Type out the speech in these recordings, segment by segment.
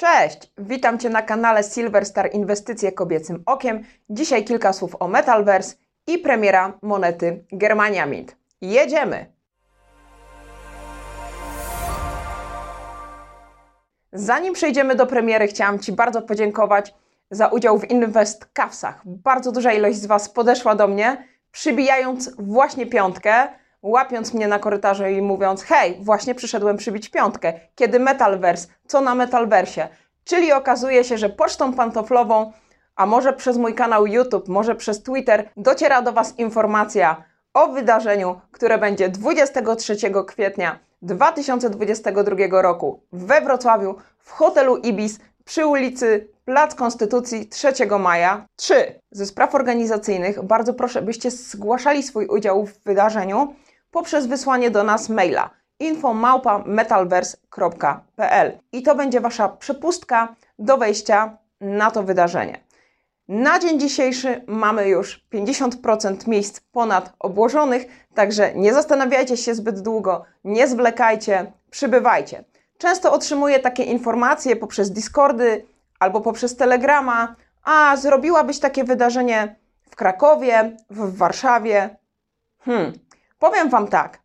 Cześć, witam Cię na kanale Silverstar Inwestycje Kobiecym Okiem. Dzisiaj kilka słów o Metalverse i premiera monety Germania Mint. Jedziemy! Zanim przejdziemy do premiery, chciałam Ci bardzo podziękować za udział w Invest Cavsach. Bardzo duża ilość z Was podeszła do mnie, przybijając właśnie piątkę, łapiąc mnie na korytarzu i mówiąc: Hej, właśnie przyszedłem przybić piątkę. Kiedy Metalverse? Co na Metalversie? Czyli okazuje się, że pocztą pantoflową, a może przez mój kanał YouTube, może przez Twitter, dociera do Was informacja o wydarzeniu, które będzie 23 kwietnia 2022 roku we Wrocławiu w hotelu Ibis przy ulicy Plac Konstytucji 3 maja. 3. Ze spraw organizacyjnych bardzo proszę, byście zgłaszali swój udział w wydarzeniu poprzez wysłanie do nas maila info.metalverse.pl i to będzie Wasza przepustka do wejścia na to wydarzenie. Na dzień dzisiejszy mamy już 50% miejsc ponad obłożonych, także nie zastanawiajcie się zbyt długo, nie zwlekajcie, przybywajcie. Często otrzymuję takie informacje poprzez Discordy albo poprzez Telegrama, a zrobiłabyś takie wydarzenie w Krakowie, w Warszawie. Hmm, powiem Wam tak.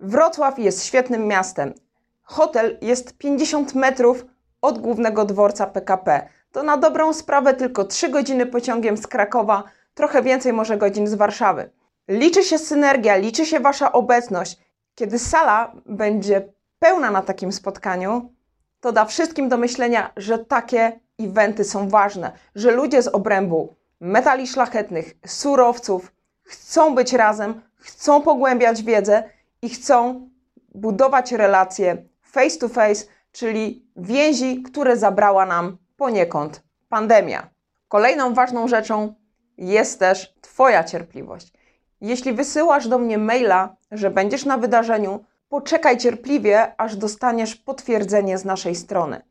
Wrocław jest świetnym miastem. Hotel jest 50 metrów od głównego dworca PKP. To na dobrą sprawę tylko 3 godziny pociągiem z Krakowa, trochę więcej może godzin z Warszawy. Liczy się synergia, liczy się Wasza obecność. Kiedy sala będzie pełna na takim spotkaniu, to da wszystkim do myślenia, że takie eventy są ważne, że ludzie z obrębu metali szlachetnych, surowców chcą być razem, chcą pogłębiać wiedzę i chcą budować relacje face to face, czyli więzi, które zabrała nam poniekąd pandemia. Kolejną ważną rzeczą jest też Twoja cierpliwość. Jeśli wysyłasz do mnie maila, że będziesz na wydarzeniu, poczekaj cierpliwie, aż dostaniesz potwierdzenie z naszej strony.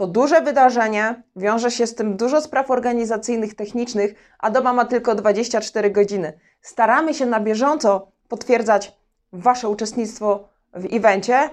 To duże wydarzenie, wiąże się z tym dużo spraw organizacyjnych, technicznych, a doba ma tylko 24 godziny. Staramy się na bieżąco potwierdzać Wasze uczestnictwo w evencie,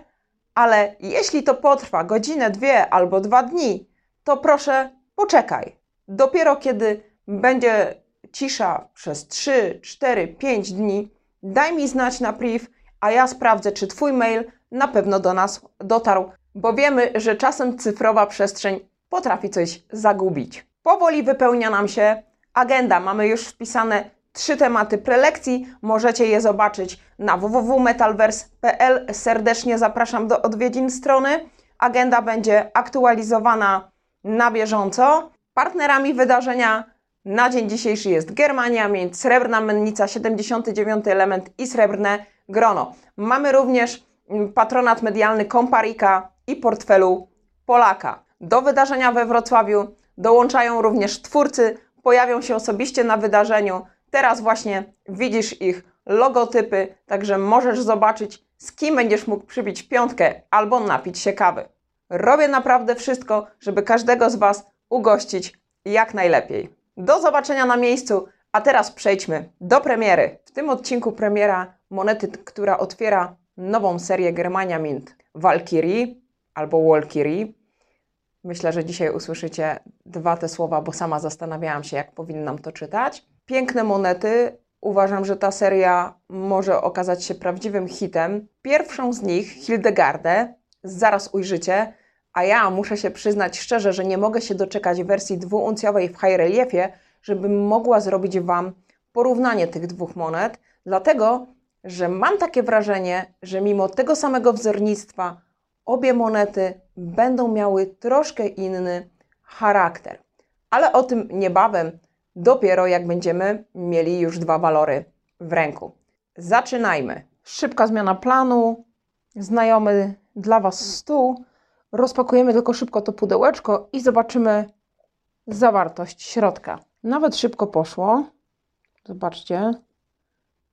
ale jeśli to potrwa godzinę, dwie albo dwa dni, to proszę poczekaj. Dopiero kiedy będzie cisza przez 3, 4, 5 dni, daj mi znać na priv, a ja sprawdzę, czy Twój mail na pewno do nas dotarł, bo wiemy, że czasem cyfrowa przestrzeń potrafi coś zagubić. Powoli wypełnia nam się agenda. Mamy już wpisane trzy tematy prelekcji. Możecie je zobaczyć na www.metalverse.pl. Serdecznie zapraszam do odwiedzin strony. Agenda będzie aktualizowana na bieżąco. Partnerami wydarzenia na dzień dzisiejszy jest Germania, Mint, Srebrna Mennica, 79 element i Srebrne Grono. Mamy również patronat medialny Komparika i portfelu Polaka. Do wydarzenia we Wrocławiu dołączają również twórcy, pojawią się osobiście na wydarzeniu. Teraz właśnie widzisz ich logotypy, także możesz zobaczyć, z kim będziesz mógł przybić piątkę albo napić się kawy. Robię naprawdę wszystko, żeby każdego z Was ugościć jak najlepiej. Do zobaczenia na miejscu, a teraz przejdźmy do premiery. W tym odcinku premiera monety, która otwiera nową serię Germania Mint Valkyrie albo Walkyrie. Myślę, że dzisiaj usłyszycie dwa te słowa, bo sama zastanawiałam się, jak powinnam to czytać. Piękne monety. Uważam, że ta seria może okazać się prawdziwym hitem. Pierwszą z nich, Hildegardę, zaraz ujrzycie, a ja muszę się przyznać szczerze, że nie mogę się doczekać wersji dwuuncjowej w high reliefie, żebym mogła zrobić Wam porównanie tych dwóch monet, dlatego że mam takie wrażenie, że mimo tego samego wzornictwa obie monety będą miały troszkę inny charakter. Ale o tym niebawem, dopiero jak będziemy mieli już dwa walory w ręku. Zaczynajmy. Szybka zmiana planu. Znajomy dla Was stół. Rozpakujemy tylko szybko to pudełeczko i zobaczymy zawartość środka. Nawet szybko poszło. Zobaczcie.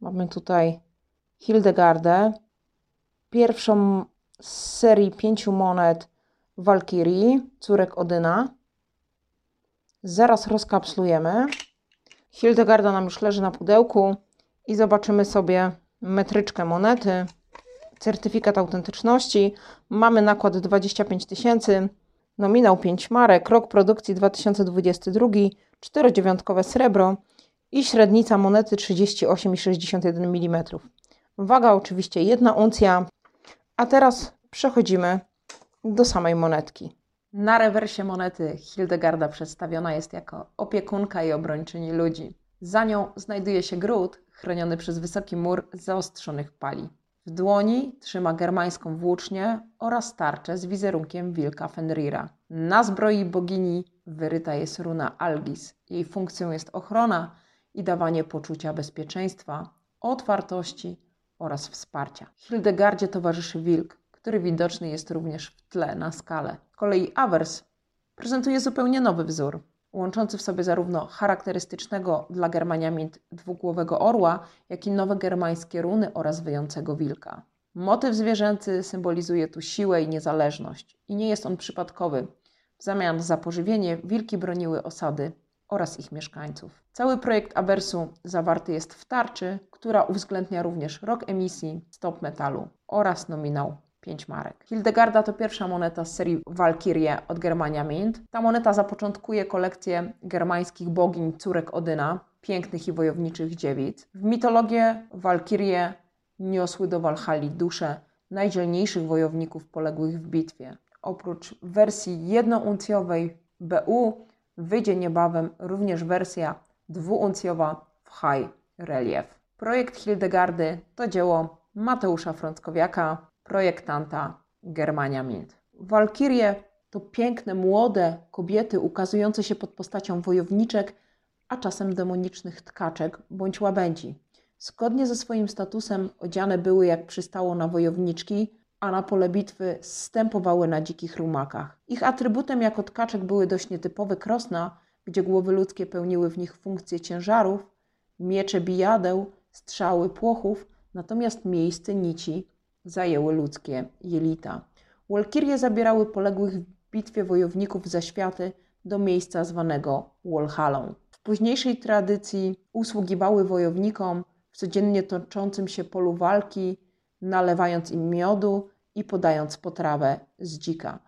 Mamy tutaj Hildegardę, pierwszą z serii pięciu monet Walkirii, córek Odyna. Zaraz rozkapslujemy. Hildegarda nam już leży na pudełku i zobaczymy sobie metryczkę monety, certyfikat autentyczności. Mamy nakład 25 tysięcy. Nominał 5 marek, rok produkcji 2022, czterodziewiątkowe srebro i średnica monety 38,61 mm. Waga oczywiście jedna uncja. A teraz przechodzimy do samej monetki. Na rewersie monety Hildegarda przedstawiona jest jako opiekunka i obrończyni ludzi. Za nią znajduje się gród chroniony przez wysoki mur zaostrzonych pali. W dłoni trzyma germańską włócznię oraz tarczę z wizerunkiem wilka Fenrira. Na zbroi bogini wyryta jest runa Algis. Jej funkcją jest ochrona i dawanie poczucia bezpieczeństwa, otwartości oraz wsparcia. Hildegardzie towarzyszy wilk, który widoczny jest również w tle na skale. Z kolei Avers prezentuje zupełnie nowy wzór, łączący w sobie zarówno charakterystycznego dla Germaniamint dwugłowego orła, jak i nowe germańskie runy oraz wyjącego wilka. Motyw zwierzęcy symbolizuje tu siłę i niezależność i nie jest on przypadkowy. W zamian za pożywienie wilki broniły osady oraz ich mieszkańców. Cały projekt Aversu zawarty jest w tarczy, która uwzględnia również rok emisji, stop metalu oraz nominał 5 marek. Hildegarda to pierwsza moneta z serii Valkyrie od Germania Mint. Ta moneta zapoczątkuje kolekcję germańskich bogiń córek Odyna, pięknych i wojowniczych dziewic. W mitologię Walkirie niosły do Walhali dusze najdzielniejszych wojowników poległych w bitwie. Oprócz wersji jednouncjowej BU wyjdzie niebawem również wersja dwuuncjowa w high relief. Projekt Hildegardy to dzieło Mateusza Frąckowiaka, projektanta Germania Mint. Walkirie to piękne, młode kobiety ukazujące się pod postacią wojowniczek, a czasem demonicznych tkaczek bądź łabędzi. Zgodnie ze swoim statusem odziane były jak przystało na wojowniczki, a na pole bitwy stępowały na dzikich rumakach. Ich atrybutem jako tkaczek były dość nietypowe krosna, gdzie głowy ludzkie pełniły w nich funkcje ciężarów, miecze bijadeł, strzały płochów, natomiast miejsce nici zajęły ludzkie jelita. Walkirie zabierały poległych w bitwie wojowników za światy do miejsca zwanego Walhalą. W późniejszej tradycji usługiwały wojownikom w codziennie toczącym się polu walki, nalewając im miodu i podając potrawę z dzika.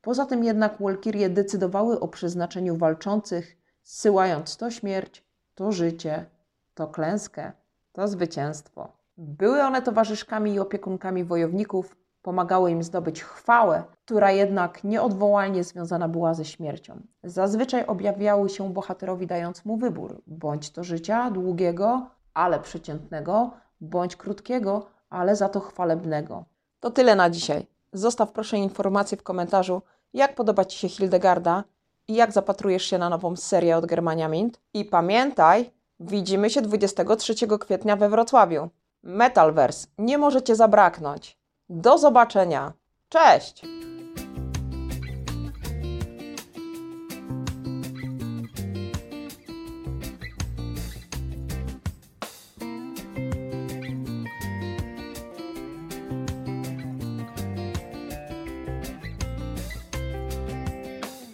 Poza tym jednak Walkirie decydowały o przeznaczeniu walczących, zsyłając to śmierć, to życie, to klęskę, to zwycięstwo. Były one towarzyszkami i opiekunkami wojowników, pomagały im zdobyć chwałę, która jednak nieodwołalnie związana była ze śmiercią. Zazwyczaj objawiały się bohaterowi dając mu wybór, bądź to życia długiego, ale przeciętnego, bądź krótkiego, ale za to chwalebnego. To tyle na dzisiaj. Zostaw proszę informację w komentarzu, jak podoba Ci się Hildegarda i jak zapatrujesz się na nową serię od Germania Mint. I pamiętaj, widzimy się 23 kwietnia we Wrocławiu. Metalverse, nie możecie zabraknąć. Do zobaczenia. Cześć!